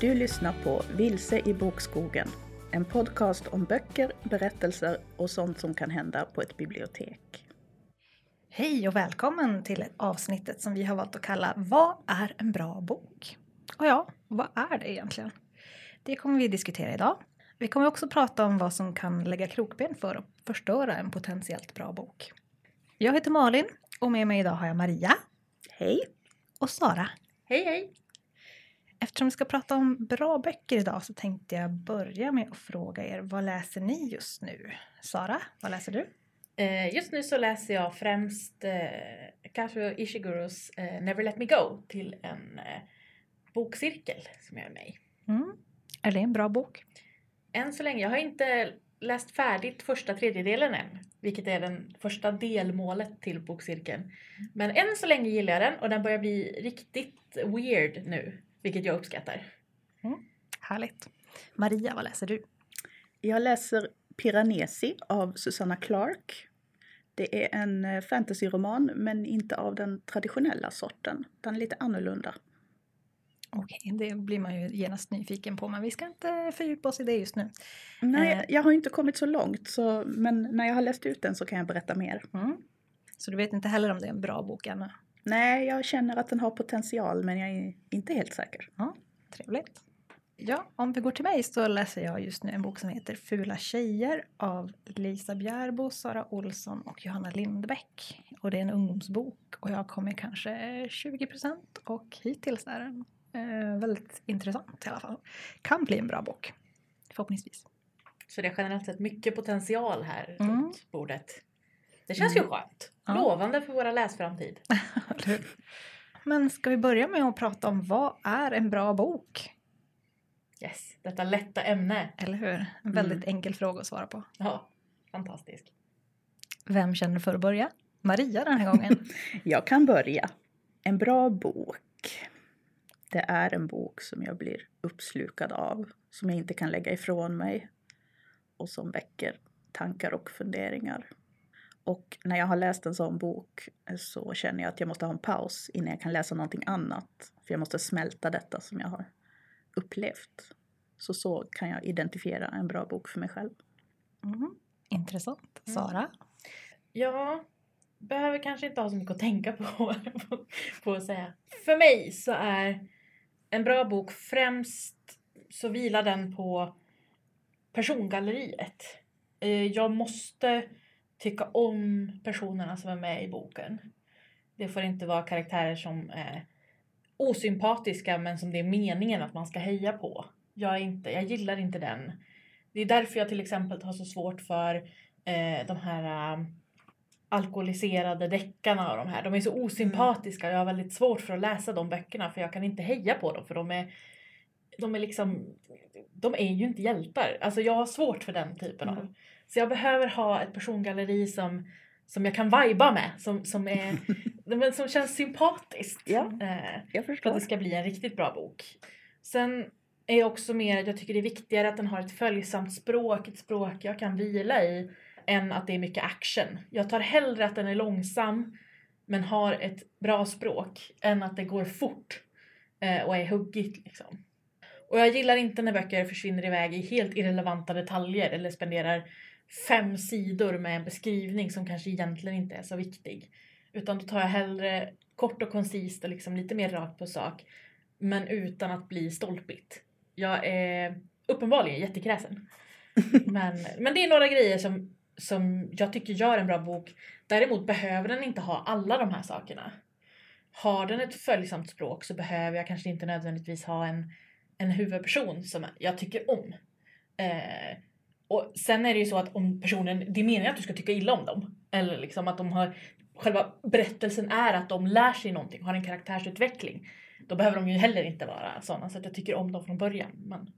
Du lyssnar på Vilse i bokskogen. En podcast om böcker, berättelser och sånt som kan hända på ett bibliotek. Hej och välkommen till avsnittet som vi har valt att kalla Vad är en bra bok? Och ja, vad är det egentligen? Det kommer vi diskutera idag. Vi kommer också prata om vad som kan lägga krokben för att förstöra en potentiellt bra bok. Jag heter Malin och med mig idag har jag Maria. Hej! Och Sara. Hej hej! Eftersom vi ska prata om bra böcker idag så tänkte jag börja med att fråga er vad läser ni just nu? Sara, vad läser du? Eh, just nu så läser jag främst eh, Kazuo Ishiguros eh, Never Let Me Go till en eh, bokcirkel som jag är med i. Mm. Är det en bra bok? Än så länge, jag har inte läst färdigt första tredjedelen än, vilket är den första delmålet till bokcirkeln. Men än så länge gillar jag den och den börjar bli riktigt weird nu, vilket jag uppskattar. Härligt. Maria, vad läser du? Jag läser Piranesi av Susanna Clark. Det är en eh, fantasyroman men inte av den traditionella sorten. Den är lite annorlunda. Okej, det blir man ju genast nyfiken på, men vi ska inte fördjupa oss i det just nu. Nej, Eh. jag har inte kommit så långt så, men när jag har läst ut den så kan jag berätta mer. Mm. Så du vet inte heller om det är en bra bok ännu? Nej, jag känner att den har potential men jag är inte helt säker. Trevligt. Ja, om vi går till mig så läser jag just nu en bok som heter Fula tjejer av Lisa Bjärbo, Sara Olsson och Johanna Lindbäck. Och det är en ungdomsbok och jag har kommit kanske 20 procent och hittills är den eh, väldigt intressant i alla fall. Kan bli en bra bok, förhoppningsvis. Så det är generellt sett mycket potential här Mm. runt bordet. Det känns ju skönt. Ja. Lovande för våra läsframtid. Men ska vi börja med att prata om vad är en bra bok? Yes, detta lätta ämne. Eller hur? En Mm. väldigt enkel fråga att svara på. Ja, fantastisk. Vem känner för att börja? Maria den här gången. Jag kan börja. En bra bok. Det är en bok som jag blir uppslukad av, som jag inte kan lägga ifrån mig och som väcker tankar och funderingar. Och när jag har läst en sån bok så känner jag att jag måste ha en paus innan jag kan läsa någonting annat. För jag måste smälta detta som jag har upplevt. Så så kan jag identifiera en bra bok för mig själv. Mm. Intressant. Mm. Sara? Ja, behöver kanske inte ha så mycket att tänka på, på att säga. För mig så är en bra bok främst så vilar den på persongalleriet. Eh, Jag måste tycka om personerna som är med i boken. Det får inte vara karaktärer som är osympatiska men som det är meningen att man ska heja på. Jag, inte, jag gillar inte den. Det är därför jag till exempel har så svårt för eh, de här eh, alkoholiserade deckarna och de här. De är så osympatiska och jag har väldigt svårt för att läsa de böckerna för jag kan inte heja på dem för de är de är liksom, de är ju inte hjältar. Alltså jag har svårt för den typen av. Så jag behöver ha ett persongalleri som, som jag kan vajba med, som, som, är, som känns sympatiskt. Ja. Eh, Jag för att förstår. det ska bli en riktigt bra bok. Sen är jag också mer, jag tycker det är viktigare att den har ett följsamt språk, ett språk jag kan vila i, än att det är mycket action. Jag tar hellre att den är långsam men har ett bra språk än att det går fort eh, och är huggigt liksom. Och jag gillar inte när böcker försvinner iväg i helt irrelevanta detaljer eller spenderar fem sidor med en beskrivning som kanske egentligen inte är så viktig. Utan då tar jag hellre kort och koncist och liksom lite mer rakt på sak. Men utan att bli stolpigt. Jag är uppenbarligen jättekräsen. men, men det är några grejer som, som jag tycker gör en bra bok. Däremot behöver den inte ha alla de här sakerna. Har den ett följsamt språk så behöver jag kanske inte nödvändigtvis ha en, en huvudperson som jag tycker om. Eh, och sen är det ju så att om personen, det är meningen att du ska tycka illa om dem. Eller liksom att de har, själva berättelsen är att de lär sig någonting, har en karaktärsutveckling. Då behöver de ju heller inte vara sådana så att jag tycker om dem från början. Men,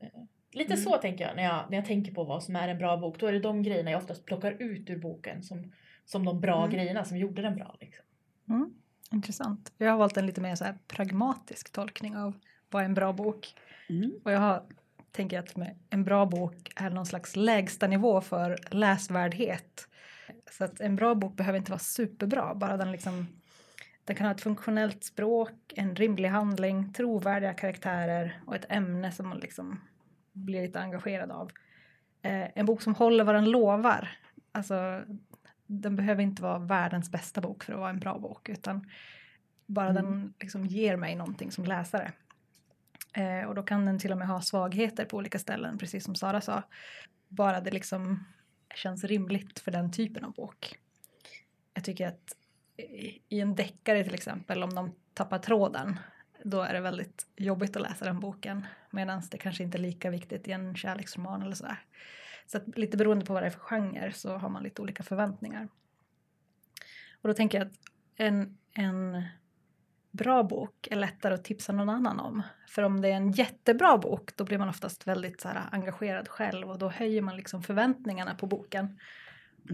eh, lite Mm. så tänker jag när, jag när jag tänker på vad som är en bra bok. Då är det de grejerna jag oftast plockar ut ur boken som, som de bra Mm. grejerna som gjorde den bra. Liksom. Mm. Intressant. Jag har valt en lite mer så här pragmatisk tolkning av vad är en bra bok. Mm. Och jag har, tänker att en bra bok är någon slags lägsta nivå för läsvärdhet. Så att en bra bok behöver inte vara superbra, bara den liksom Den kan ha ett funktionellt språk, en rimlig handling, trovärdiga karaktärer och ett ämne som man liksom blir lite engagerad av. Eh, en bok som håller vad den lovar. Alltså, den behöver inte vara världens bästa bok för att vara en bra bok utan bara Mm. den liksom ger mig någonting som läsare. Eh, och då kan den till och med ha svagheter på olika ställen, precis som Sara sa. Bara det liksom känns rimligt för den typen av bok. Jag tycker att i- i en deckare till exempel, om de tappar tråden, då är det väldigt jobbigt att läsa den boken. Medan det kanske inte är lika viktigt i en kärleksroman eller sådär. Så att lite beroende på vad det är för genre så har man lite olika förväntningar. Och då tänker jag att en, en bra bok är lättare att tipsa någon annan om. För om det är en jättebra bok då blir man oftast väldigt så här, engagerad själv och då höjer man liksom förväntningarna på boken.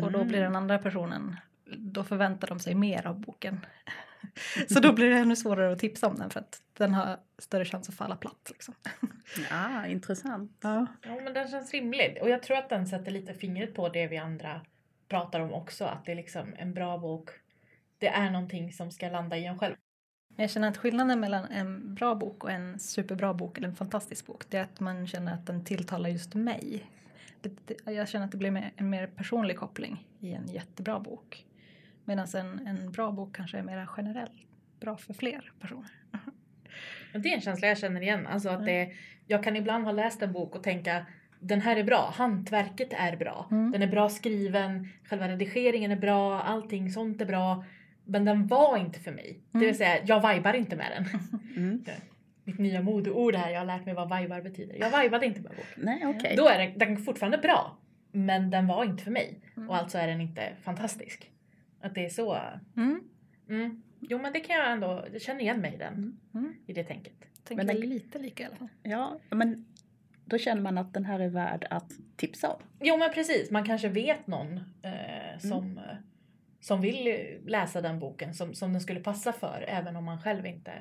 Och då blir den andra personen, då förväntar de sig mer av boken. Så då blir det ännu svårare att tipsa om den för att den har större chans att falla platt. Liksom. Ja, intressant. Ja. Ja men den känns rimlig och jag tror att den sätter lite fingret på det vi andra pratar om också. Att det är liksom en bra bok. Det är någonting som ska landa i en själv. Men jag känner att skillnaden mellan en bra bok och en superbra bok eller en fantastisk bok det är att man känner att den tilltalar just mig. Det, det, jag känner att det blir en mer personlig koppling i en jättebra bok. Medan en, en bra bok kanske är mer generell, bra för fler personer. Det är en känsla jag känner igen. Alltså att det, jag kan ibland ha läst en bok och tänka den här är bra, hantverket är bra, Mm. den är bra skriven, själva redigeringen är bra, allting sånt är bra. Men den var inte för mig. Det Mm. vill säga, jag vibar inte med den. Mm. Mitt nya modeord här, jag har lärt mig vad vibar betyder. Jag vibade inte med boken. Nej, okej. Då är den, den är fortfarande bra, men den var inte för mig. Mm. Och alltså är den inte fantastisk. Att det är så. Mm. Mm. Jo men det kan jag ändå, jag känner igen mig i den, Mm. Mm. i det tänket. Tänker Men den- lite lika i alla fall. Ja, men då känner man att den här är värd att tipsa om. Jo men precis, man kanske vet någon eh, som, eh, som vill läsa den boken som, som den skulle passa för även om man själv inte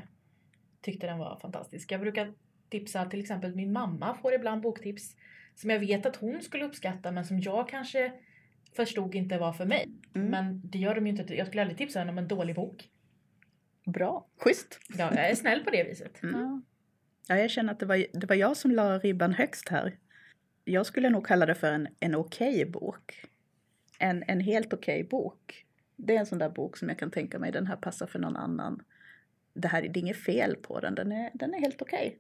tyckte den var fantastisk. Jag brukar tipsa till exempel min mamma får ibland boktips som jag vet att hon skulle uppskatta men som jag kanske förstod inte var för mig. Mm. Men det gör de ju inte. Jag skulle aldrig tipsa henne om en dålig bok. Bra, schysst. Ja, jag är snäll på det viset. Mm. Ja. Ja, jag känner att det var, det var jag som la ribban högst här. Jag skulle nog kalla det för en, en okej bok. En, en helt okej bok. Det är en sån där bok som jag kan tänka mig, den här passar för någon annan. Det här det är inget fel på den, den är, den är helt okej.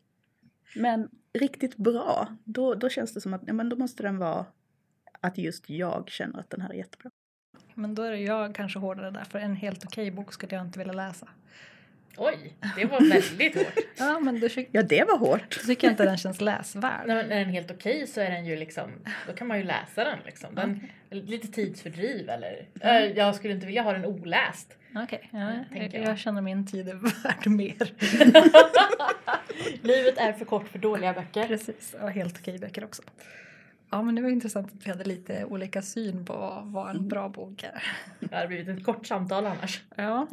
Men riktigt bra, då, då känns det som att ja, men då måste den vara att just jag känner att den här är jättebra. Men då är det jag kanske hårdare där, för en helt okej bok skulle jag inte vilja läsa. Oj, det var väldigt hårt. Ja, men då, Ja, det var hårt. då tycker jag inte den känns läsvärd. När, när den är helt okej så är den ju liksom, då kan man ju läsa den liksom. Den, Okej. Lite tidsfördriv eller, Mm. Eh, jag skulle inte vilja ha den oläst. Okej, ja, tänker jag, jag. jag känner min tid är värd mer. Livet är för kort för dåliga böcker. Precis, och helt okej böcker också. Ja, men det var intressant att vi hade lite olika syn på vad en bra bok är. Det hade blivit ett kort samtal annars. Ja.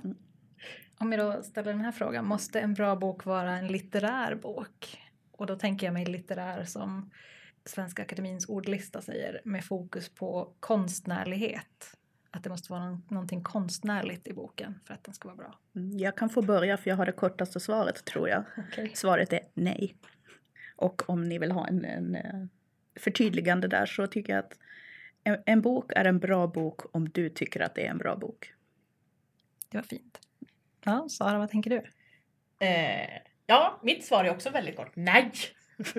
Om jag då ställer den här frågan, måste en bra bok vara en litterär bok? Och då tänker jag mig litterär som Svenska Akademins ordlista säger med fokus på konstnärlighet. Att det måste vara någon, någonting konstnärligt i boken för att den ska vara bra. Mm, Jag kan få börja för jag har det kortaste svaret tror jag. Okej. Svaret är nej. Och om ni vill ha en, en eh, förtydligande där så tycker jag att en, en bok är en bra bok om du tycker att det är en bra bok. Det var fint. Ja, Sara, vad tänker du? Eh, ja, mitt svar är också väldigt kort. Nej!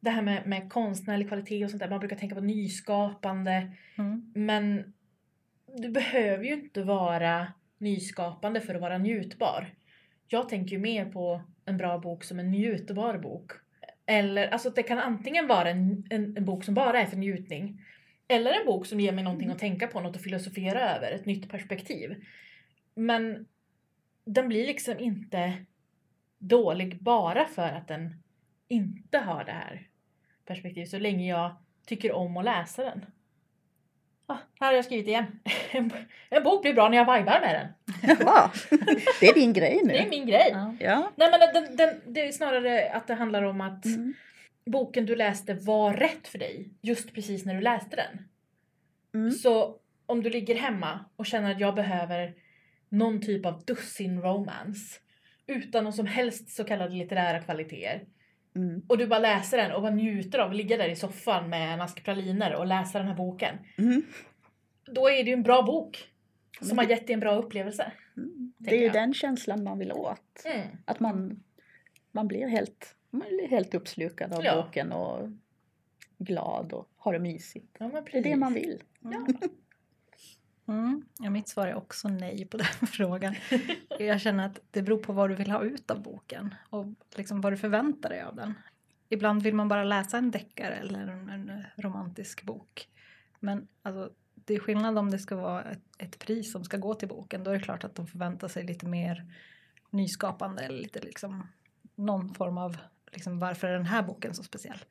Det här med, med konstnärlig kvalitet och sånt där, man brukar tänka på nyskapande. Mm. Men du behöver ju inte vara nyskapande för att vara njutbar. Jag tänker ju mer på en bra bok som en njutbar bok. Eller, alltså det kan antingen vara en, en, en bok som bara är för njutning. Eller en bok som ger mig någonting att tänka på, något att filosofera över, ett nytt perspektiv. Men den blir liksom inte dålig bara för att den inte har det här perspektivet. Så länge jag tycker om att läsa den. Ah, här har jag skrivit igen. En, en bok blir bra när jag vibar med den. Jaha, det är din grej Det är nu. min grej. Ja. Ja. Nej men den, den, det är snarare att det handlar om att Mm. boken du läste var rätt för dig just precis när du läste den. Mm. Så om du ligger hemma och känner att jag behöver någon typ av dussin romance utan någon som helst så kallade litterära kvaliteter. Mm. Och du bara läser den och bara njuter av att ligga där i soffan med en ask praliner och läsa den här boken. Mm. Då är det ju en bra bok. Som Men har gett dig en bra upplevelse. Mm. Det är ju jag. den känslan man vill åt. Mm. Att man, man, blir helt, man blir helt uppslukad av Ja. boken och glad och har det mysigt. Ja, Det är det man vill. Ja. Mm. Ja, mitt svar är också nej på den frågan. Jag känner att det beror på vad du vill ha ut av boken och liksom vad du förväntar dig av den. Ibland vill man bara läsa en deckare eller en, en eh, romantisk bok. Men alltså, det är skillnad om det ska vara ett, ett pris som ska gå till boken. Då är det klart att de förväntar sig lite mer nyskapande eller lite liksom någon form av liksom, varför är den här boken så speciell.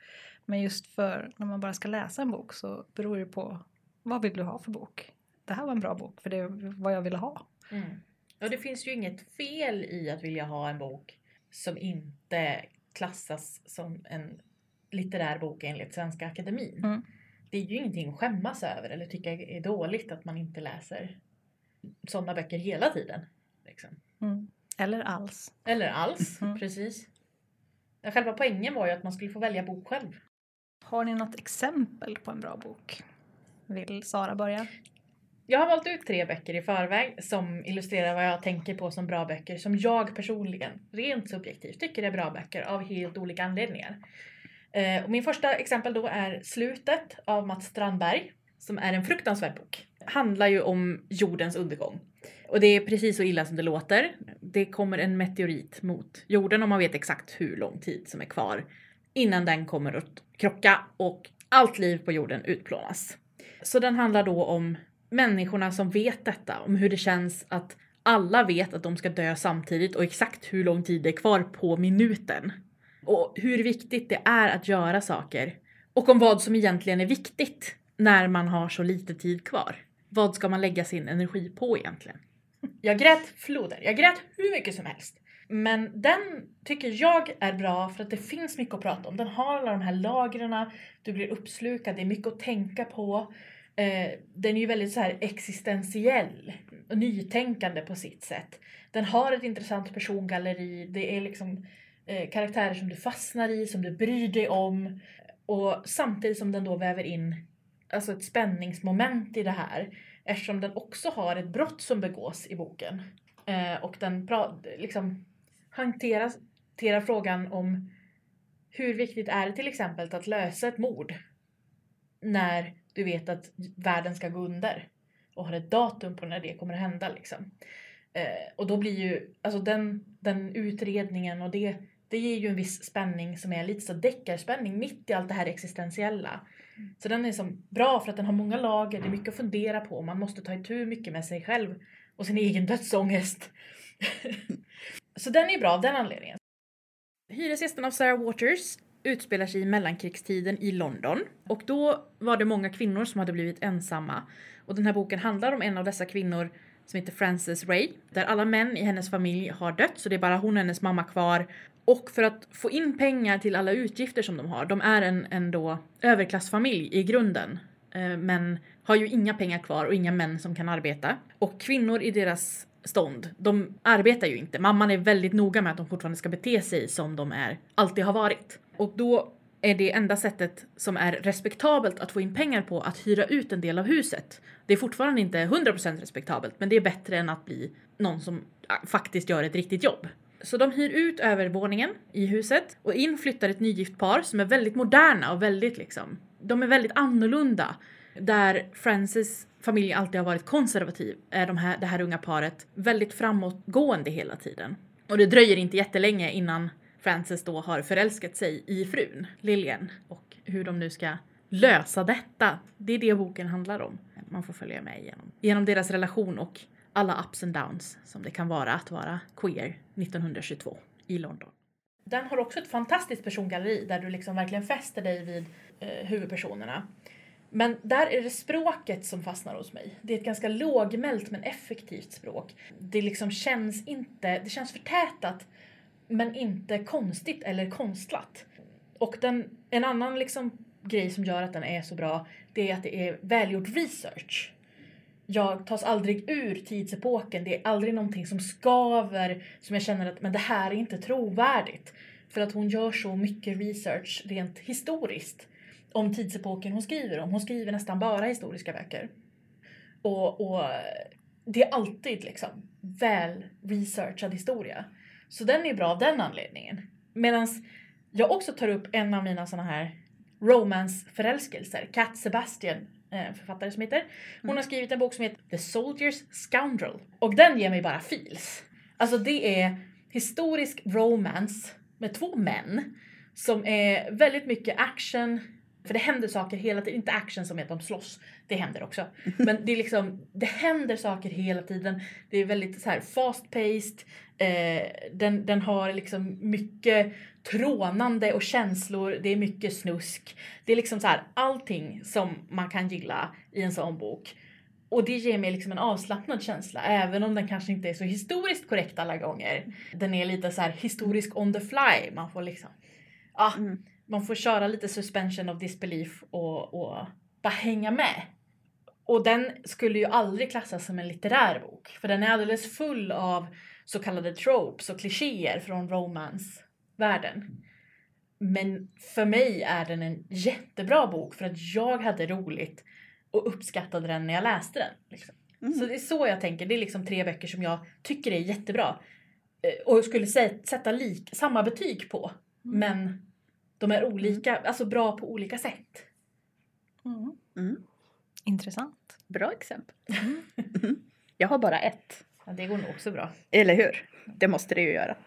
Men just för när man bara ska läsa en bok så beror det på vad vill du ha för bok? Det här var en bra bok för det är vad jag ville ha. Mm. Och det finns ju inget fel i att vilja ha en bok som inte klassas som en litterär bok enligt Svenska Akademin. Mm. Det är ju ingenting att skämmas över eller tycka är dåligt att man inte läser sådana böcker hela tiden. Liksom. Mm. Eller alls. Eller alls, Mm. precis. Själva poängen var ju att man skulle få välja bok själv. Har ni något exempel på en bra bok? Vill Sara börja? Jag har valt ut tre böcker i förväg som illustrerar vad jag tänker på som bra böcker som jag personligen, rent subjektivt, tycker är bra böcker av helt olika anledningar. Eh, och min första exempel då är Slutet av Mats Strandberg som är en fruktansvärd bok. Handlar ju om jordens undergång. Och det är precis så illa som det låter. Det kommer en meteorit mot jorden och man vet exakt hur lång tid som är kvar innan den kommer att krocka och allt liv på jorden utplånas. Så den handlar då om människorna som vet detta, om hur det känns att alla vet att de ska dö samtidigt och exakt hur lång tid det är kvar på minuten. Och hur viktigt det är att göra saker. Och om vad som egentligen är viktigt när man har så lite tid kvar. Vad ska man lägga sin energi på egentligen? Jag grät floder, jag grät hur mycket som helst. Men den tycker jag är bra för att det finns mycket att prata om. Den har alla de här lagren, du blir uppslukad, det är mycket att tänka på. Eh, den är ju väldigt så här existentiell och nytänkande på sitt sätt. Den har ett intressant persongalleri, det är liksom eh, karaktärer som du fastnar i, som du bryr dig om. Och samtidigt som den då väver in alltså ett spänningsmoment i det här. Eftersom den också har ett brott som begås i boken. Eh, och den liksom hanterar, hanterar frågan om hur viktigt är det till exempel att lösa ett mord när du vet att världen ska gå under och har ett datum på när det kommer att hända liksom. Eh, och då blir ju, alltså den, den utredningen och det, det ger ju en viss spänning som är lite så deckarspänning mitt i allt det här existentiella. Så den är som bra för att den har många lager, det är mycket att fundera på, man måste ta itu mycket med sig själv och sin egen dödsångest. så den är bra av den anledningen. Hyresgästen av Sarah Waters utspelar sig i mellankrigstiden i London och då var det många kvinnor som hade blivit ensamma. Och den här boken handlar om en av dessa kvinnor som heter Frances Ray, där alla män i hennes familj har dött så det är bara hon och hennes mamma kvar. Och för att få in pengar till alla utgifter som de har, de är en, en då överklassfamilj i grunden, eh, men har ju inga pengar kvar och inga män som kan arbeta. Och kvinnor i deras stånd, de arbetar ju inte. Mamman är väldigt noga med att de fortfarande ska bete sig som de är, alltid har varit. Och då är det enda sättet som är respektabelt att få in pengar på att hyra ut en del av huset. Det är fortfarande inte 100% respektabelt, men det är bättre än att bli någon som faktiskt gör ett riktigt jobb. Så de hyr ut övervåningen i huset och in flyttar ett nygift par som är väldigt moderna och väldigt liksom, de är väldigt annorlunda. Där Frances familj alltid har varit konservativ är de här, det här unga paret väldigt framåtgående hela tiden. Och det dröjer inte jättelänge innan Frances då har förälskat sig i frun, Lillian. Och hur de nu ska lösa detta. Det är det boken handlar om. Man får följa med igenom. Genom deras relation och alla ups and downs som det kan vara att vara queer 1922 i London. Den har också ett fantastiskt persongalleri där du liksom verkligen fäster dig vid eh, huvudpersonerna. Men där är det språket som fastnar hos mig. Det är ett ganska lågmält men effektivt språk. Det liksom känns inte, det känns förtätat men inte konstigt eller konstlat. Och den, en annan liksom grej som gör att den är så bra, det är att det är välgjord research. jag tas aldrig ur tidsepoken. Det är aldrig någonting som skaver som jag känner att men det här är inte trovärdigt. För att hon gör så mycket research rent historiskt om tidsepoken hon skriver om. Hon skriver nästan bara historiska böcker. Och, och det är alltid liksom väl researchad historia. Så den är bra av den anledningen. Medan jag också tar upp en av mina såna här romance-förälskelser. Cat Sebastian, eh, författare som heter. Hon har skrivit en bok som heter The Soldier's Scoundrel. Och den ger mig bara feels. Alltså det är historisk romance med två män som är väldigt mycket action. För det händer saker hela tiden. Inte action som är att de slåss. Det händer också. Men det är liksom, det händer saker hela tiden. Det är väldigt så här fast paced. Eh, den, den har liksom mycket trånande och känslor. Det är mycket snusk. Det är liksom så här allting som man kan gilla i en sån bok. Och det ger mig liksom en avslappnad känsla, även om den kanske inte är så historiskt korrekt alla gånger. Den är lite så här historisk on the fly. Man får liksom, ah, Mm man får köra lite suspension of disbelief och, och bara hänga med. Och den skulle ju aldrig klassas som en litterär bok, för den är alldeles full av så kallade tropes och klichéer från romance-världen. Men för mig är den en jättebra bok för att jag hade roligt och uppskattade den när jag läste den. Liksom. Mm. Så det är så jag tänker. Det är liksom tre böcker som jag tycker är jättebra. Eh, Och skulle sä- sätta lik, samma betyg på. Mm. Men de är olika, alltså bra på olika sätt. Mm. Mm. Intressant. Bra exempel. Mm. Jag har bara ett. Ja, det går nog också bra. Eller hur? Det måste det ju göra.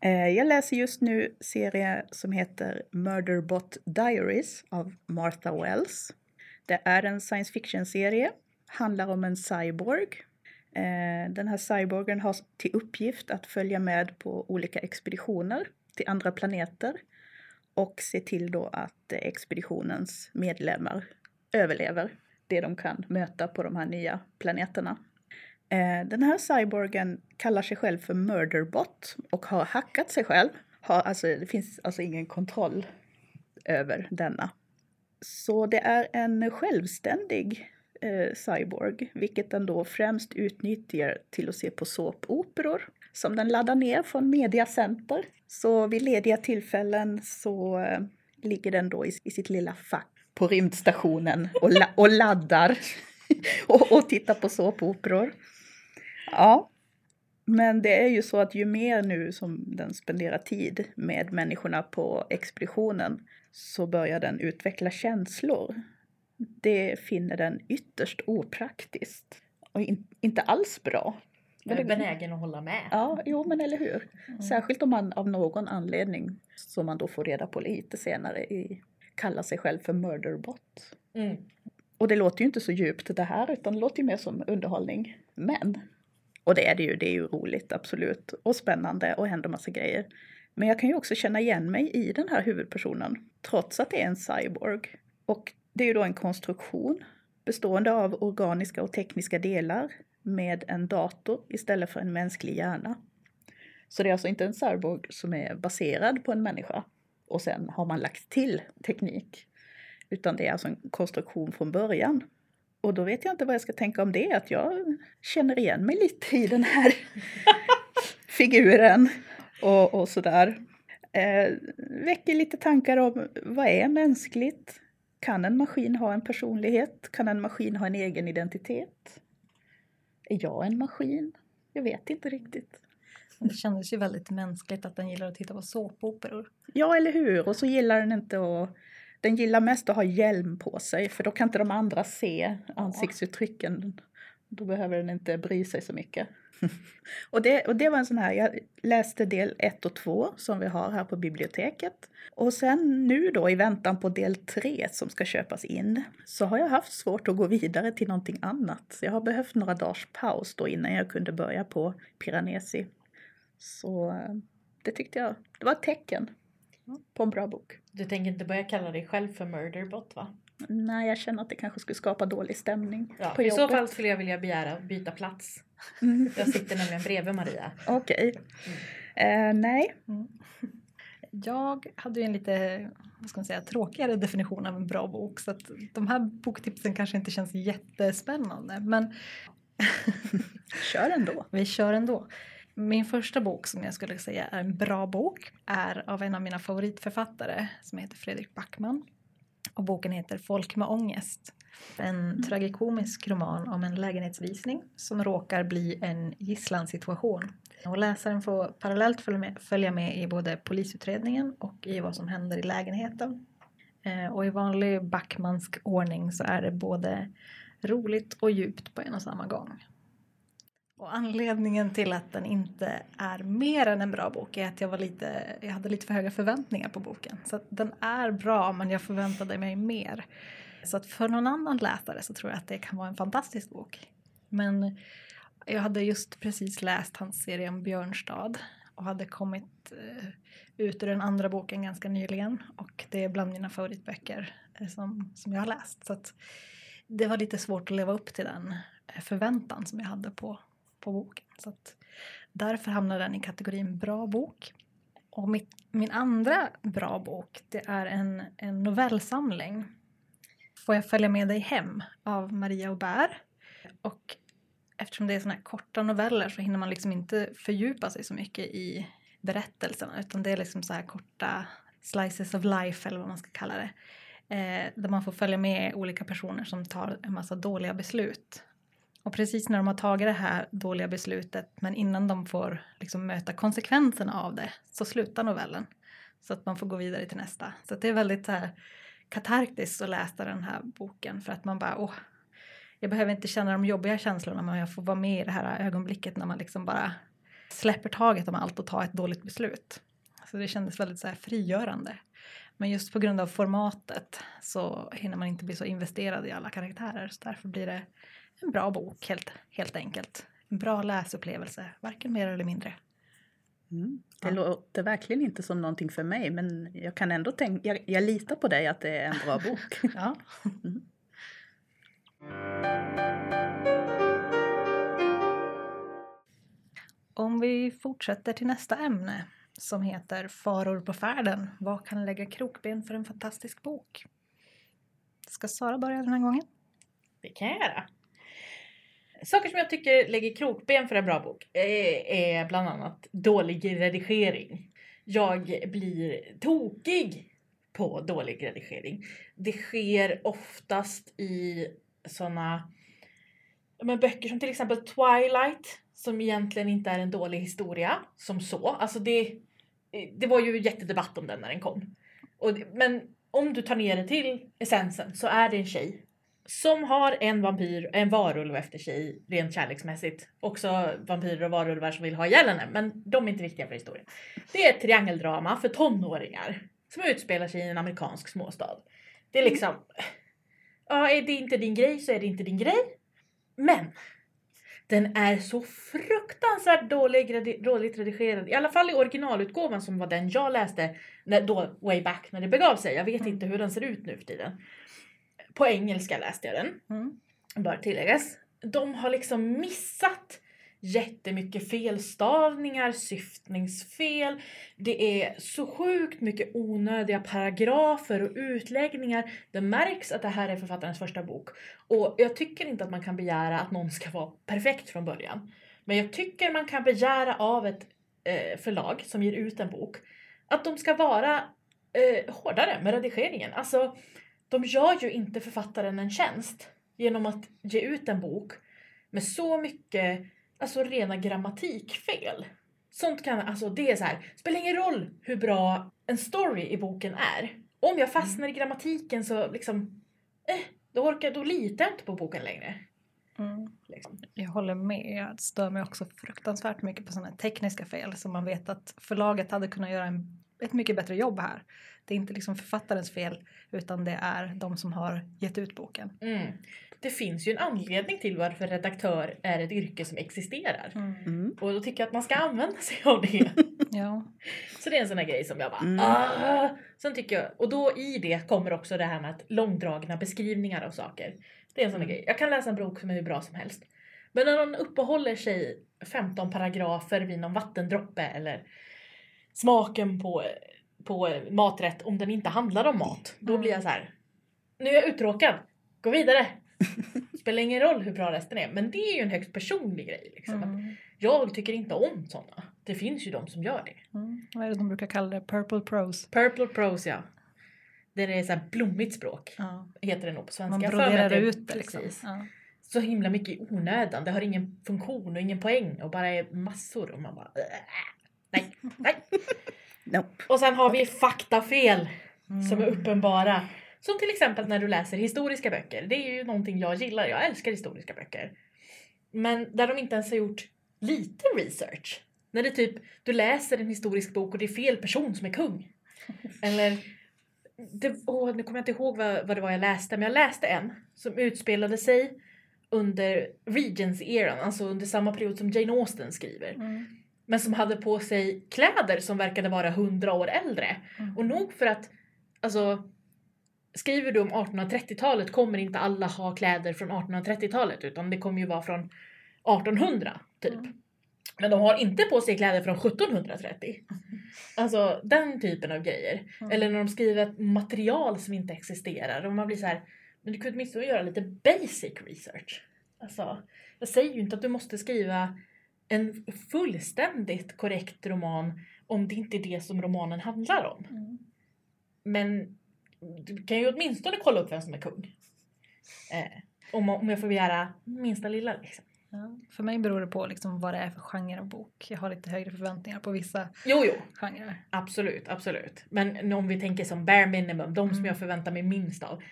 Eh, Jag läser just nu serie som heter Murderbot Diaries av Martha Wells. Det är en science fiction-serie. Handlar om en cyborg. Eh, Den här cyborgen har till uppgift att följa med på olika expeditioner till andra planeter och se till då att expeditionens medlemmar överlever det de kan möta på de här nya planeterna. Eh, den här cyborgen kallar sig själv för Murderbot och har hackat sig själv. Har, alltså, det finns alltså ingen kontroll över denna. Så det är en självständig eh, cyborg, vilket den då främst utnyttjar till att se på såpoperor som den laddar ner från mediacenter. Så vid lediga tillfällen så eh, ligger den då i, i sitt lilla fack på rymdstationen och, la, och laddar och, och tittar på såpoperor. Ja, men det är ju så att ju mer nu som den spenderar tid med människorna på expeditionen så börjar den utveckla känslor. Det finner den ytterst opraktiskt och in, inte alls bra. Jag är benägen att hålla med. Ja, jo men eller hur. Mm. Särskilt om man av någon anledning, som man då får reda på lite senare, i, kallar sig själv för murderbot. Mm. Och det låter ju inte så djupt det här, utan det låter ju mer som underhållning. Men, och det är det ju, det är ju roligt absolut, och spännande och händer massa grejer. Men jag kan ju också känna igen mig i den här huvudpersonen, trots att det är en cyborg. Och det är ju då en konstruktion bestående av organiska och tekniska delar med en dator istället för en mänsklig hjärna. Så det är alltså inte en cyborg som är baserad på en människa och sen har man lagt till teknik. Utan det är alltså en konstruktion från början. Och då vet jag inte vad jag ska tänka om det, att jag känner igen mig lite i den här figuren och, och sådär. Eh, väcker lite tankar om vad är mänskligt? Kan en maskin ha en personlighet? Kan en maskin ha en egen identitet? Är jag en maskin? Jag vet inte riktigt. Det kändes ju väldigt mänskligt att den gillar att titta på såpoperor. Ja, eller hur? Och så gillar den inte att... Den gillar mest att ha hjälm på sig, för då kan inte de andra se ansiktsuttrycken. Då behöver den inte bry sig så mycket. och, det, och det var en sån här, jag läste del 1 och 2 som vi har här på biblioteket. Och sen nu då i väntan på del 3 som ska köpas in så har jag haft svårt att gå vidare till någonting annat. Så jag har behövt några dagars paus då innan jag kunde börja på Piranesi. Så eh, det tyckte jag, det var ett tecken på en bra bok. Du tänker inte börja kalla dig själv för murderbot va? Nej, jag känner att det kanske skulle skapa dålig stämning Ja, på I så jobbet. fall skulle jag vilja begära byta plats. Mm. Jag sitter nämligen bredvid Maria. Okej. Eh, nej, Mm. Jag hade ju en lite vad ska man säga, tråkigare definition av en bra bok så att de här boktipsen kanske inte känns jättespännande men Kör ändå. vi kör ändå. Min första bok som jag skulle säga är en bra bok är av en av mina favoritförfattare som heter Fredrik Backman. Och boken heter Folk med ångest. En tragikomisk roman om en lägenhetsvisning som råkar bli en gisslansituation. Och läsaren får parallellt följa med, följa med i både polisutredningen och i vad som händer i lägenheten. Eh, och i vanlig Backmansk ordning så är det både roligt och djupt på en och samma gång. Och anledningen till att den inte är mer än en bra bok är att jag, var lite, jag hade lite för höga förväntningar på boken. Så att den är bra men jag förväntade mig mer. Så att för någon annan läsare så tror jag att det kan vara en fantastisk bok. Men jag hade just precis läst hans serie om Björnstad och hade kommit eh, ut ur den andra boken ganska nyligen och det är bland mina favoritböcker eh, som, som jag har läst. Så att det var lite svårt att leva upp till den eh, förväntan som jag hade på, på boken. Så att därför hamnar den i kategorin bra bok. Och mitt, min andra bra bok det är en, en novellsamling. Får jag följa med dig hem av Maria Aubert. Och eftersom det är såna här korta noveller så hinner man liksom inte fördjupa sig så mycket i berättelserna utan det är liksom så här korta slices of life eller vad man ska kalla det. Eh, där man får följa med olika personer som tar en massa dåliga beslut. Och precis när de har tagit det här dåliga beslutet men innan de får liksom möta konsekvenserna av det så slutar novellen. Så att man får gå vidare till nästa. Så att det är väldigt så här katarktiskt att läsa den här boken för att man bara åh, jag behöver inte känna de jobbiga känslorna men jag får vara med i det här ögonblicket när man liksom bara släpper taget om allt och tar ett dåligt beslut. Så det kändes väldigt så här frigörande. Men just på grund av formatet så hinner man inte bli så investerad i alla karaktärer. Så därför blir det en bra bok helt, helt enkelt. En bra läsupplevelse, varken mer eller mindre. Mm. Det Ja. låter verkligen inte som någonting för mig men jag kan ändå tänka, jag, jag litar på dig att det är en bra bok. Ja. Om vi fortsätter till nästa ämne som heter Faror på färden. Vad kan lägga krokben för en fantastisk bok? Ska Sara börja den här gången? Det kan jag göra. Saker som jag tycker lägger krokben för en bra bok eh, är bland annat dålig redigering. Jag blir tokig på dålig redigering. Det sker oftast i såna men böcker som till exempel Twilight som egentligen inte är en dålig historia som så. Alltså det, det var ju jättedebatt om den när den kom. Och, men om du tar ner det till essensen så är det en tjej som har en vampyr, en varulv efter sig rent kärleksmässigt. Också vampyrer och varulvar som vill ha ihjäl henne men de är inte viktiga för historien. Det är ett triangeldrama för tonåringar som utspelar sig i en amerikansk småstad. Det är liksom, ja är det inte din grej så är det inte din grej. Men den är så fruktansvärt dålig, dåligt redigerad. I alla fall i originalutgåvan som var den jag läste när, då, way back när det begav sig. Jag vet Mm. inte hur den ser ut nu för tiden. På engelska läste jag den, Mm. bör tilläggas. De har liksom missat jättemycket felstavningar, syftningsfel. Det är så sjukt mycket onödiga paragrafer och utläggningar. Det märks att det här är författarens första bok. Och jag tycker inte att man kan begära att någon ska vara perfekt från början. Men jag tycker man kan begära av ett eh, förlag som ger ut en bok att de ska vara eh, hårdare med redigeringen. Alltså, de gör ju inte författaren en tjänst genom att ge ut en bok med så mycket alltså rena grammatikfel. Sånt kan, alltså det är så här, spelar ingen roll hur bra en story i boken är. Om jag fastnar i grammatiken så liksom, eh, då orkar, då litar jag inte på boken längre. Mm. Liksom. Jag håller med. Jag stör mig också fruktansvärt mycket på sådana tekniska fel som man vet att förlaget hade kunnat göra en, ett mycket bättre jobb här. Det är inte liksom författarens fel utan det är de som har gett ut boken. Mm. Det finns ju en anledning till varför redaktör är ett yrke som existerar. Mm. Och då tycker jag att man ska använda sig av det. Ja. Så det är en sån här grej som jag bara Mm. ah! Sen tycker jag, och då i det kommer också det här med att långdragna beskrivningar av saker. Det är en sån här Mm. grej. Jag kan läsa en bok som är hur bra som helst. Men när någon uppehåller sig 15 paragrafer vid någon vattendroppe eller smaken på på maträtt om den inte handlar om mat. Då blir jag så här. Nu är jag uttråkad. Gå vidare. Spelar ingen roll hur bra resten är. Men det är ju en högst personlig grej. Liksom. Mm. Jag tycker inte om såna. Det finns ju de som gör det. Mm. Vad är det de brukar kalla det? Purple prose. Purple prose ja. Det är så här blommigt språk. Ja. Heter det nog på svenska. Man broderar det- ut det liksom. Precis. Ja. Så himla mycket i onödan. Det har ingen funktion och ingen poäng och bara är massor. Och man bara "Äh, nej, nej. Nope. Och sen har vi faktafel som är Mm. uppenbara. Som till exempel när du läser historiska böcker. Det är ju någonting jag gillar. Jag älskar historiska böcker. Men där de inte ens har gjort lite research. När det typ, du läser en historisk bok och det är fel person som är kung. Eller, det, åh, nu kommer jag inte ihåg vad, vad det var jag läste, men jag läste en som utspelade sig under Regency-eran, alltså under samma period som Jane Austen skriver. Mm. Men som hade på sig kläder som verkade vara hundra år äldre. Mm. Och nog för att, alltså, skriver du om 1830-talet kommer inte alla ha kläder från 1830-talet utan det kommer ju vara från 1800 typ. Mm. Men de har inte på sig kläder från 1730. Alltså den typen av grejer. Mm. Eller när de skriver material som inte existerar och man blir så här, men du kunde åtminstone göra lite basic research. Alltså, jag säger ju inte att du måste skriva en fullständigt korrekt roman om det inte är det som romanen handlar om. Mm. Men du kan ju åtminstone kolla upp vem som är kung. Eh, om, om jag får begära minsta lilla liksom. Ja. För mig beror det på liksom vad det är för genre av bok. Jag har lite högre förväntningar på vissa Jo, jo, genrer. absolut, absolut. Men om vi tänker som bare minimum, de som Mm. jag förväntar mig minst av.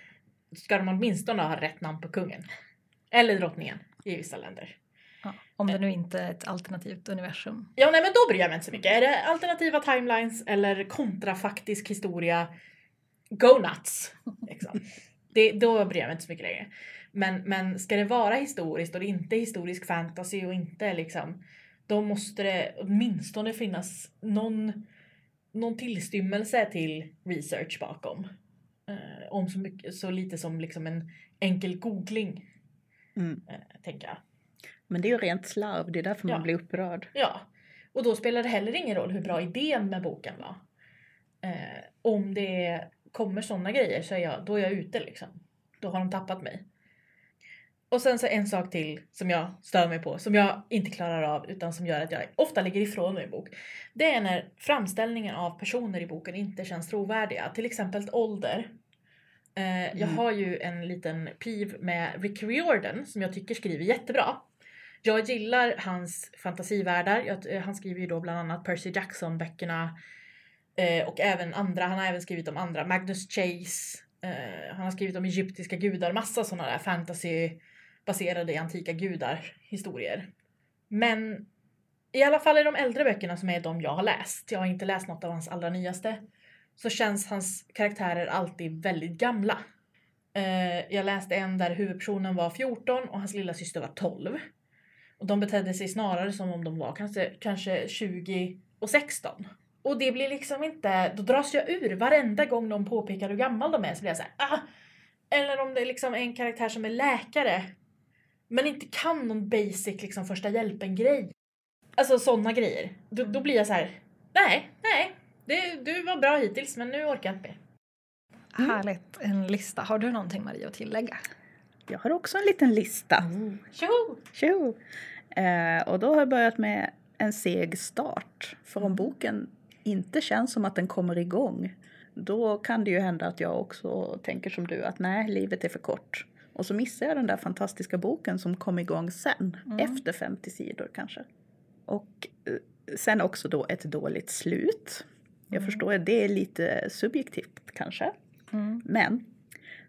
Ska de åtminstone ha rätt namn på kungen. Eller drottningen i vissa länder. Om det nu inte är ett alternativt universum. Ja, nej men då bryr jag mig inte så mycket. Är det alternativa timelines eller kontrafaktisk historia, go nuts! Liksom. Det, då bryr jag mig inte så mycket längre. Men, men ska det vara historiskt och det är inte historisk fantasy och inte liksom, då måste det åtminstone finnas någon, någon tillstymmelse till research bakom. Eh, om så, mycket, så lite som liksom en enkel googling, Mm. eh, tänker jag. Men det är ju rent slarv, det är därför Ja. man blir upprörd. Ja, och då spelar det heller ingen roll hur bra idén med boken var. Eh, om det kommer sådana grejer så är jag, då är jag ute liksom. Då har de tappat mig. Och sen så en sak till som jag stör mig på, som jag inte klarar av utan som gör att jag ofta lägger ifrån mig en bok. Det är när framställningen av personer i boken inte känns trovärdiga. Till exempel ålder. Eh, jag Mm. har ju en liten piv med Rick Riordan som jag tycker skriver jättebra. Jag gillar hans fantasivärldar. Jag, eh, han skriver ju då bland annat Percy Jackson-böckerna. Eh, och även andra. Han har även skrivit om andra. Magnus Chase. Eh, han har skrivit om egyptiska gudar. Massa sådana där fantasy baserade i antika gudar historier. Men i alla fall i de äldre böckerna som är de jag har läst. Jag har inte läst något av hans allra nyaste. Så känns hans karaktärer alltid väldigt gamla. Eh, jag läste en där huvudpersonen var 14 och hans lilla syster var 12. Och de betedde sig snarare som om de var kanske, kanske 20 och 16. Och det blir liksom inte, då dras jag ur varenda gång de påpekar hur gammal de är så blir jag såhär ah! Eller om det är liksom en karaktär som är läkare men inte kan någon basic liksom första hjälpen grej. Alltså sådana grejer. Då, då blir jag så här: nej, nej, det, du var bra hittills men nu orkar jag inte mer. Mm. Härligt. En lista. Har du någonting Maria att tillägga? Jag har också en liten lista. Tjoho! Tjo! Eh, och då har jag börjat med en seg start. För om boken inte känns som att den kommer igång då kan det ju hända att jag också tänker som du att nej, livet är för kort. Och så missar jag den där fantastiska boken som kom igång sen, Mm. efter 50 sidor kanske. Och eh, sen också då ett dåligt slut. Jag Mm. förstår att det är lite subjektivt kanske. Mm. Men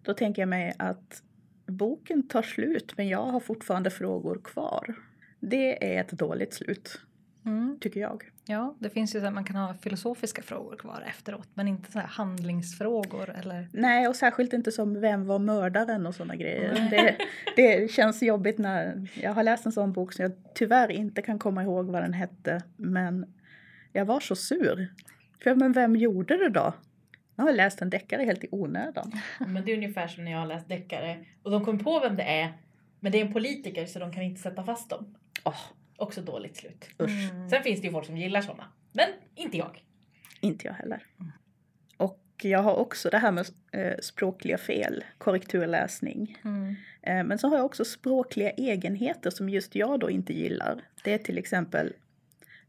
då tänker jag mig att boken tar slut men jag har fortfarande frågor kvar. Det är ett dåligt slut, Mm. tycker jag. Ja, det finns ju så här, man kan ha filosofiska frågor kvar efteråt men inte så här handlingsfrågor eller Nej, och särskilt inte som vem var mördaren och sådana grejer. Nej. Det, det känns jobbigt när jag har läst en sån bok som jag tyvärr inte kan komma ihåg vad den hette. Men jag var så sur. För men vem gjorde det då? Jag har läst en deckare helt i onödan. Men det är ungefär som när jag har läst deckare och de kom på vem det är men det är en politiker så de kan inte sätta fast dem. Åh, Också dåligt slut. usch. Mm. Sen finns det ju folk som gillar såna. Men inte jag. Inte jag heller. jag har också det här med eh, språkliga fel, korrekturläsning. Mm. Eh, men så har jag också språkliga egenheter som just jag då inte gillar. Det är till exempel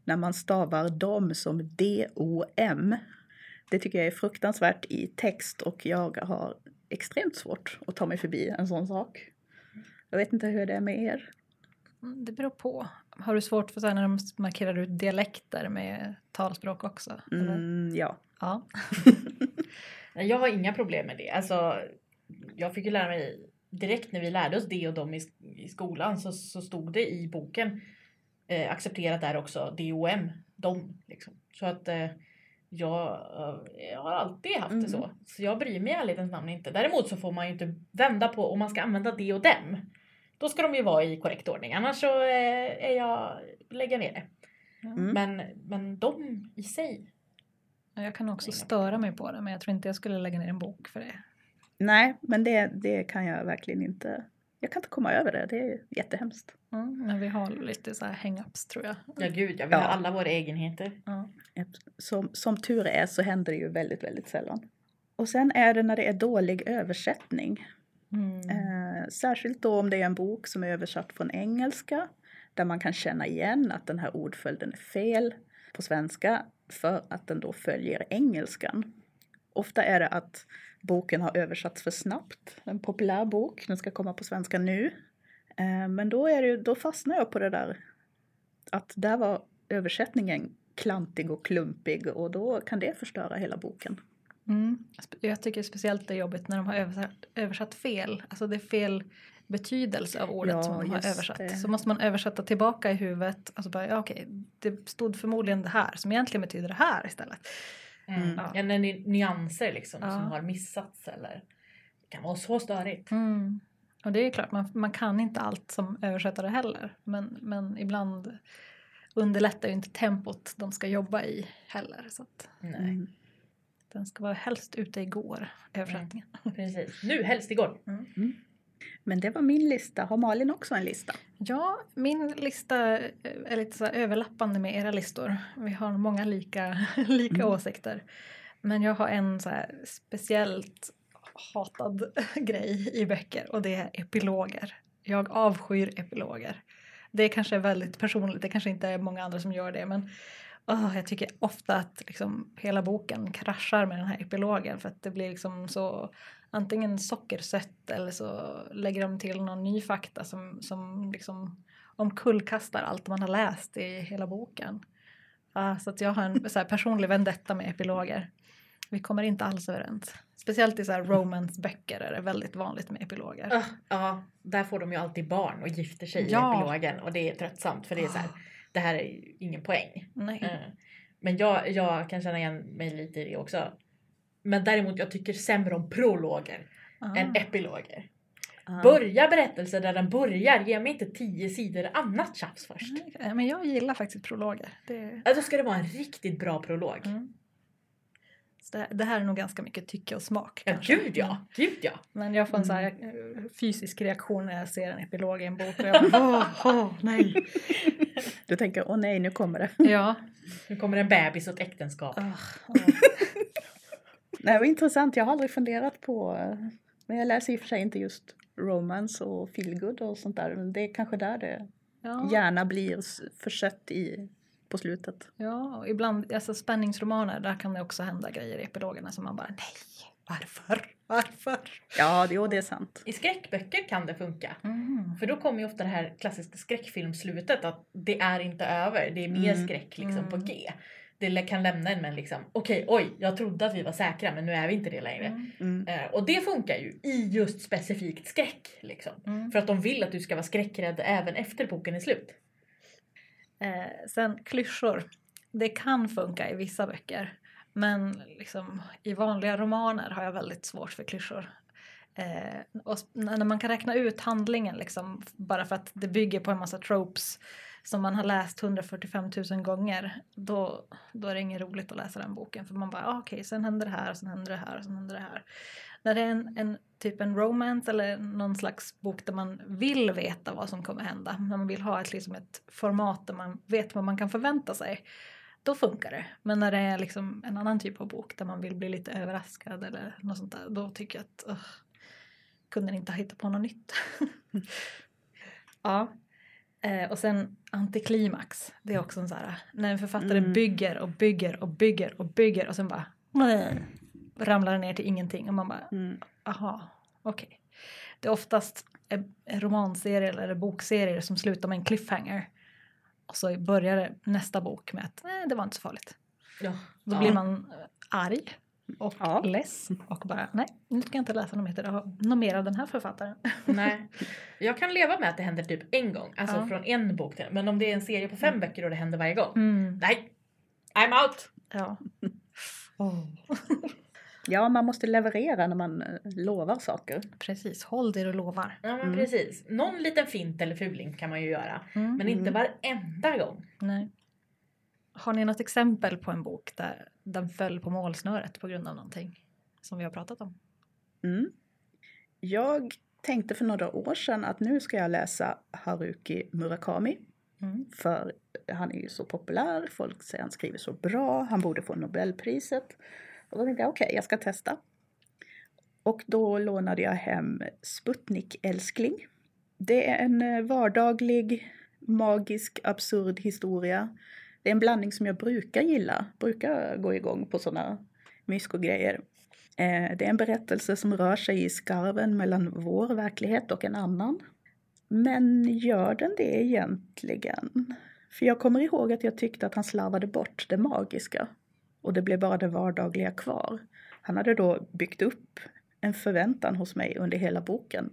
när man stavar dom som D-O-M. Det tycker jag är fruktansvärt i text och jag har extremt svårt att ta mig förbi en sån sak. Jag vet inte hur det är med er. Mm, Det beror på. Har du svårt för så när de markerar ut dialekter med talspråk också? Mm, ja. Ja. Jag har inga problem med det. Alltså, jag fick ju lära mig direkt när vi lärde oss det och dem i, i skolan så, så stod det i boken eh, accepterat där också DOM, dom. Liksom. Så att eh, jag, eh, jag har alltid haft det så. Så jag bryr mig i ärlighetens namn inte. Däremot så får man ju inte vända på om man ska använda det och dem. Då ska de ju vara i korrekt ordning. Annars så eh, är jag, lägger ner det. Mm. Men, men de i sig. Ja, Jag kan också störa mig på det men jag tror inte jag skulle lägga ner en bok för det. Nej, men det, det kan jag verkligen inte. Jag kan inte komma över det. Det är jättehemskt. Mm, men vi har lite så här hang-ups tror jag. Ja gud, ja, vi Ja. har alla våra egenheter. Ja. Som, som tur är så händer det ju väldigt, väldigt sällan. Och sen är det när det är dålig översättning. Mm. Eh, särskilt då om det är en bok som är översatt från engelska. Där man kan känna igen att den här ordföljden är fel på svenska. För att den då följer engelskan. Ofta är det att boken har översatts för snabbt. En populär bok, den ska komma på svenska nu. Eh, men då, är det, då fastnar jag på det där. Att där var översättningen klantig och klumpig och då kan det förstöra hela boken. Mm. Jag tycker speciellt det är jobbigt när de har översatt, översatt fel. Alltså det är fel betydelse av ordet Ja, som de har översatt. det. Så måste man översätta tillbaka i huvudet. Och så bara, ja, okej, det stod förmodligen det här som egentligen betyder det här istället. Mm. Ja. Ja, ny- nyanser liksom Ja. som har missats eller det kan vara så störigt. Mm. Och det är klart, man, man kan inte allt som översättare heller. Men, men ibland underlättar ju inte tempot de ska jobba i heller. Så att Nej, Mm. Den ska vara helst ute igår, översättningen. precis. Nu, helst igår. Men det var min lista. Har Malin också en lista? Ja, min lista eh, är lite så överlappande med era listor. Vi har många lika, lika Mm. åsikter. Men jag har en så här speciellt hatad grej i böcker och det är epiloger. Jag avskyr epiloger. Det kanske är väldigt personligt, det kanske inte är många andra som gör det men åh, jag tycker ofta att liksom hela boken kraschar med den här epilogen för att det blir liksom så antingen sockersött eller så lägger de till någon ny fakta som, som liksom omkullkastar allt man har läst i hela boken. Ja, så att jag har en så här personlig vendetta med epiloger. Vi kommer inte alls överens. Speciellt i så här romance-böcker är det väldigt vanligt med epiloger. Ah, ja, där får de ju alltid barn och gifter sig Ja. i epilogen och det är tröttsamt för det är så här, det här är ingen poäng. Nej. Eh, Men jag, jag kan känna igen mig lite i det också. Men däremot jag tycker sämre om prologer Ah. än epiloger. Ah. Börja berättelsen där den börjar, ge mig inte tio sidor annat tjafs först. Nej, Men jag gillar faktiskt prologer. Det, Alltså ska det vara en riktigt bra prolog. mm. Så det, det här är nog ganska mycket tycke och smak. Ja kanske. gud ja, gud ja. Men jag får en så här, eh, fysisk reaktion när jag ser en epilog i en bok. Och jag bara, åh, åh, nej. Du tänker, åh nej, nu kommer det. Ja. Nu kommer en bebis och ett äktenskap. Ah, ah. Nej, vad intressant. Jag har aldrig funderat på... eh, Men jag läser i och för sig inte just romance och feelgood och sånt där. Men det är kanske där det Ja. gärna blir försött i på slutet. Ja, och ibland, alltså spänningsromaner, där kan det också hända grejer i epilogerna som man bara nej, varför? Varför? Ja, det, jo, det är sant. I skräckböcker kan det funka. Mm. För då kommer ju ofta det här klassiska skräckfilmslutet att det är inte över, det är mer Mm. skräck liksom på Mm. G. Det kan lämna en med liksom, okej oj, jag trodde att vi var säkra men nu är vi inte det längre. Eh, och det funkar ju i just specifikt skräck. Liksom. Mm. För att de vill att du ska vara skräckrädd även efter boken är slut. Eh, sen klyschor. Det kan funka i vissa böcker. Men liksom, i vanliga romaner har jag väldigt svårt för klyschor. Eh, och när man kan räkna ut handlingen liksom, bara för att det bygger på en massa tropes som man har läst 145 000 gånger, då, då är det inget roligt att läsa den boken. För man bara, ah, okej, sen händer det här, och sen händer det här, och sen händer det här. När det är en, en typ en romance eller någon slags bok där man vill veta vad som kommer hända, när man vill ha ett, liksom ett format där man vet vad man kan förvänta sig, då funkar det. Men när det är liksom en annan typ av bok där man vill bli lite överraskad eller något sånt där, då tycker jag att uh, kunde ni inte ha hittat på något nytt. ja. Eh, och sen antiklimax, det är också en sån här, när en författare Mm. bygger och bygger och bygger och bygger och sen bara nej, ramlar ner till ingenting och man bara Mm. aha, okej. Det är oftast en en romanserie eller bokserier som slutar med en cliffhanger. Och så börjar nästa bok med att nej, det var inte så farligt. Ja. Då blir man eh, arg och Ja. less och bara nej, nu ska jag inte läsa något mer, något mer av den här författaren. Nej. Jag kan leva med att det händer typ en gång, alltså Ja. från en bok till Men om det är en serie på fem böcker och det händer varje gång. Mm. Nej! I'm out! Ja. Ja, man måste leverera när man eh, lovar saker. Precis, håll det du lovar. Ja men Mm. precis. Någon liten fint eller fuling kan man ju göra. Mm. Men inte Mm. varenda gång. Nej. Har ni något exempel på en bok där den föll på målsnöret på grund av någonting som vi har pratat om? Mm. Jag tänkte för några år sedan att nu ska jag läsa Haruki Murakami. Mm. För han är ju så populär, folk säger han skriver så bra, han borde få Nobelpriset. Och då tänkte jag okej, jag ska testa. Och då lånade jag hem Sputnik älskling. Det är en eh, vardaglig, magisk, absurd historia. Det är en blandning som jag brukar gilla, brukar gå igång på sådana mysko-grejer. Eh, det är en berättelse som rör sig i skarven mellan vår verklighet och en annan. Men gör den det egentligen? För jag kommer ihåg att jag tyckte att han slarvade bort det magiska. Och det blev bara det vardagliga kvar. Han hade då byggt upp en förväntan hos mig under hela boken.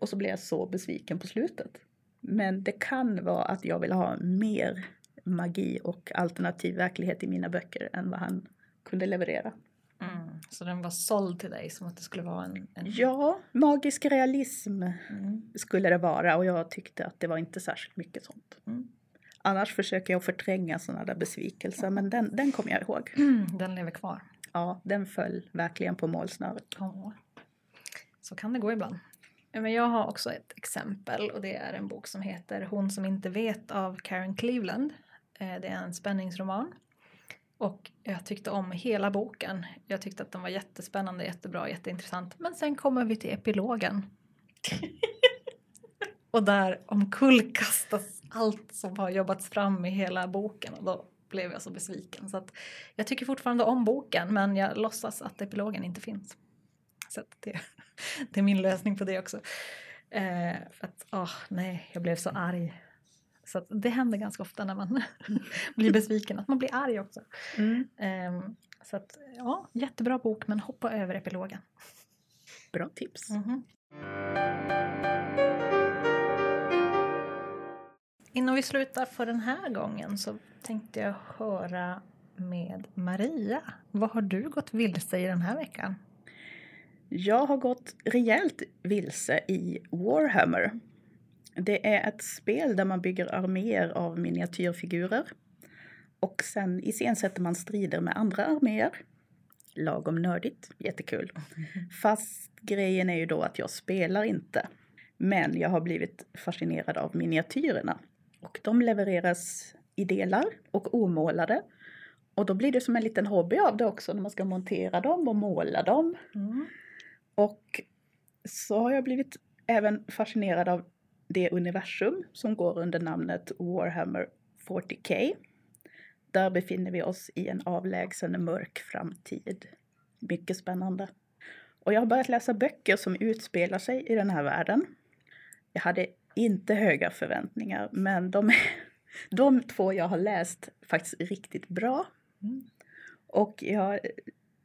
Och så blev jag så besviken på slutet. Men det kan vara att jag vill ha mer magi och alternativ verklighet i mina böcker än vad han kunde leverera. Mm. Så den var såld till dig som att det skulle vara en... en... Ja, magisk realism Mm. skulle det vara och jag tyckte att det var inte särskilt mycket sånt. Mm. Annars försöker jag förtränga sådana där besvikelser men den, den kommer jag ihåg. Den lever kvar. Ja, den föll verkligen på målsnöret. Ja. Så kan det gå ibland. Men jag har också ett exempel och det är en bok som heter Hon som inte vet av Karen Cleveland. Eh, Det är en spänningsroman. Och jag tyckte om hela boken. Jag tyckte att den var jättespännande, jättebra, jätteintressant. Men sen kommer vi till epilogen. och där omkullkastas allt som har jobbats fram i hela boken. Och då blev jag så besviken. Så att jag tycker fortfarande om boken men jag låtsas att epilogen inte finns. Så det, det är min lösning på det också. Eh, för att, åh, nej, jag blev så arg. Så det händer ganska ofta när man blir besviken, att man blir arg också. Ehm, så att, ja, jättebra bok men hoppa över epilogen. Bra tips. Mhm. Innan vi slutar för den här gången så tänkte jag höra med Maria. Vad har du gått vilse i den här veckan? Jag har gått rejält vilse i Warhammer. Det är ett spel där man bygger arméer av miniatyrfigurer. Och sen iscensätter man strider med andra arméer. Lagom nördigt, jättekul. Fast grejen är ju då att jag spelar inte. Men jag har blivit fascinerad av miniatyrerna. Och de levereras i delar och omålade. Och då blir det som en liten hobby av det också när man ska montera dem och måla dem. Mm. Och så har jag blivit även fascinerad av det universum som går under namnet Warhammer 40K. Där befinner vi oss i en avlägsen mörk framtid. Mycket spännande. Och jag har börjat läsa böcker som utspelar sig i den här världen. Jag hade inte höga förväntningar, men de, de två jag har läst faktiskt riktigt bra. Mm. Och jag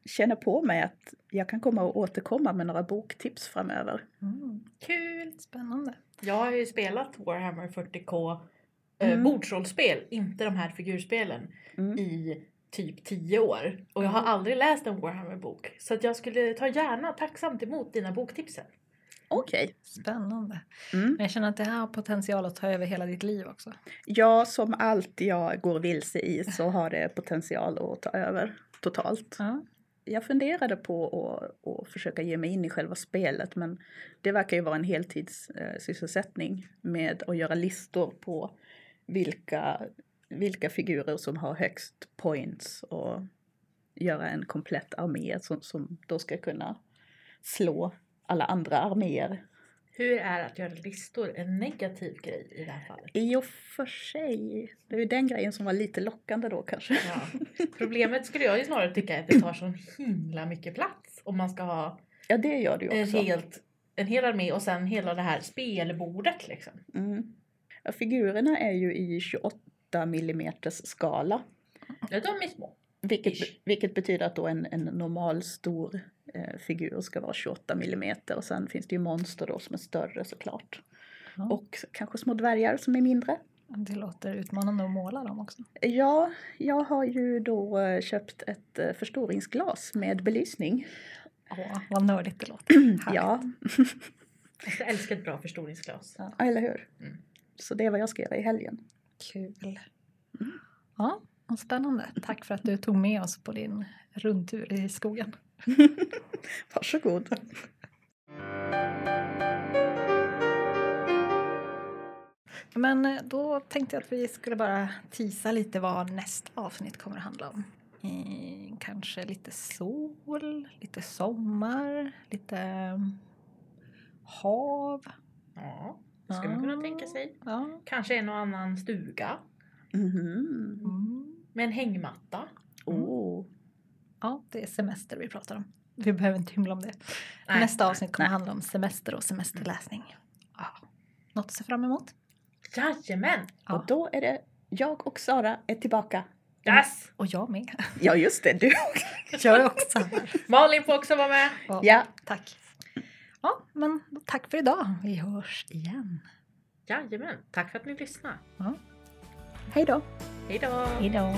känner på mig att jag kan komma och återkomma med några boktips framöver. Mm. Kul! Spännande. Jag har ju spelat Warhammer 40K eh, Mm. bordsrollspel, inte de här figurspelen, Mm. i typ 10 år. Och jag har aldrig läst en Warhammer-bok. Så att jag skulle ta gärna tacksamt emot dina boktipsen. Okej. Spännande. Mm. Men jag känner att det här har potential att ta över hela ditt liv också. Ja, som allt jag går vilse i så har det potential att ta över totalt. Ja. Jag funderade på att, att försöka ge mig in i själva spelet men det verkar ju vara en heltidssysselsättning med att göra listor på vilka vilka figurer som har högst points och göra en komplett armé som, som då ska kunna slå alla andra arméer. Hur är att göra listor en negativ grej i det här fallet? I och för sig, det är ju den grejen som var lite lockande då kanske. Ja. Problemet skulle jag ju snarare tycka är att det tar så himla mycket plats om man ska ha Ja, det gör det ju en, också. helt, en hel armé och sen hela det här spelbordet liksom. Mm. Ja, figurerna är ju i 28 mm skala. Ja, de är små. Vilket, Ish. vilket betyder att då en, en normal stor eh, figur ska vara 28 mm och sen finns det ju monster då som är större såklart. Ja. Och kanske små dvärgar som är mindre. Det låter utmanande att måla dem också. Ja, jag har ju då eh, köpt ett eh, förstoringsglas med belysning. Åh, vad nördigt det låter. Ja, Jag älskar ett bra förstoringsglas. eller hur? Mm. Så det är vad jag ska göra i helgen. Kul. Ja, vad spännande. Tack för att du tog med oss på din rundtur i skogen. Varsågod. Men eh, då tänkte jag att vi skulle bara tisa lite vad nästa avsnitt kommer att handla om. Eh, kanske lite sol, lite sommar, lite mm, hav. Ja, det skulle man kunna tänka sig. Ja. Kanske en och annan stuga Mhm. Mm. Med en hängmatta. Oh. ja, det är semester vi pratar om. Vi behöver inte hymla om det. Nej, Nästa avsnitt kommer nej. handla om semester och semesterläsning. Ja. Något att se fram emot? Jajamän! Ja. Och då är det jag och Sara är tillbaka. Yes! Och jag med. Ja, just det, du Jag är också här. Malin får också vara med. Ja, Ja, Tack. Ja, men tack för idag. Vi hörs igen. Jajamän, tack för att ni lyssnade. då. Hej då! Hej då.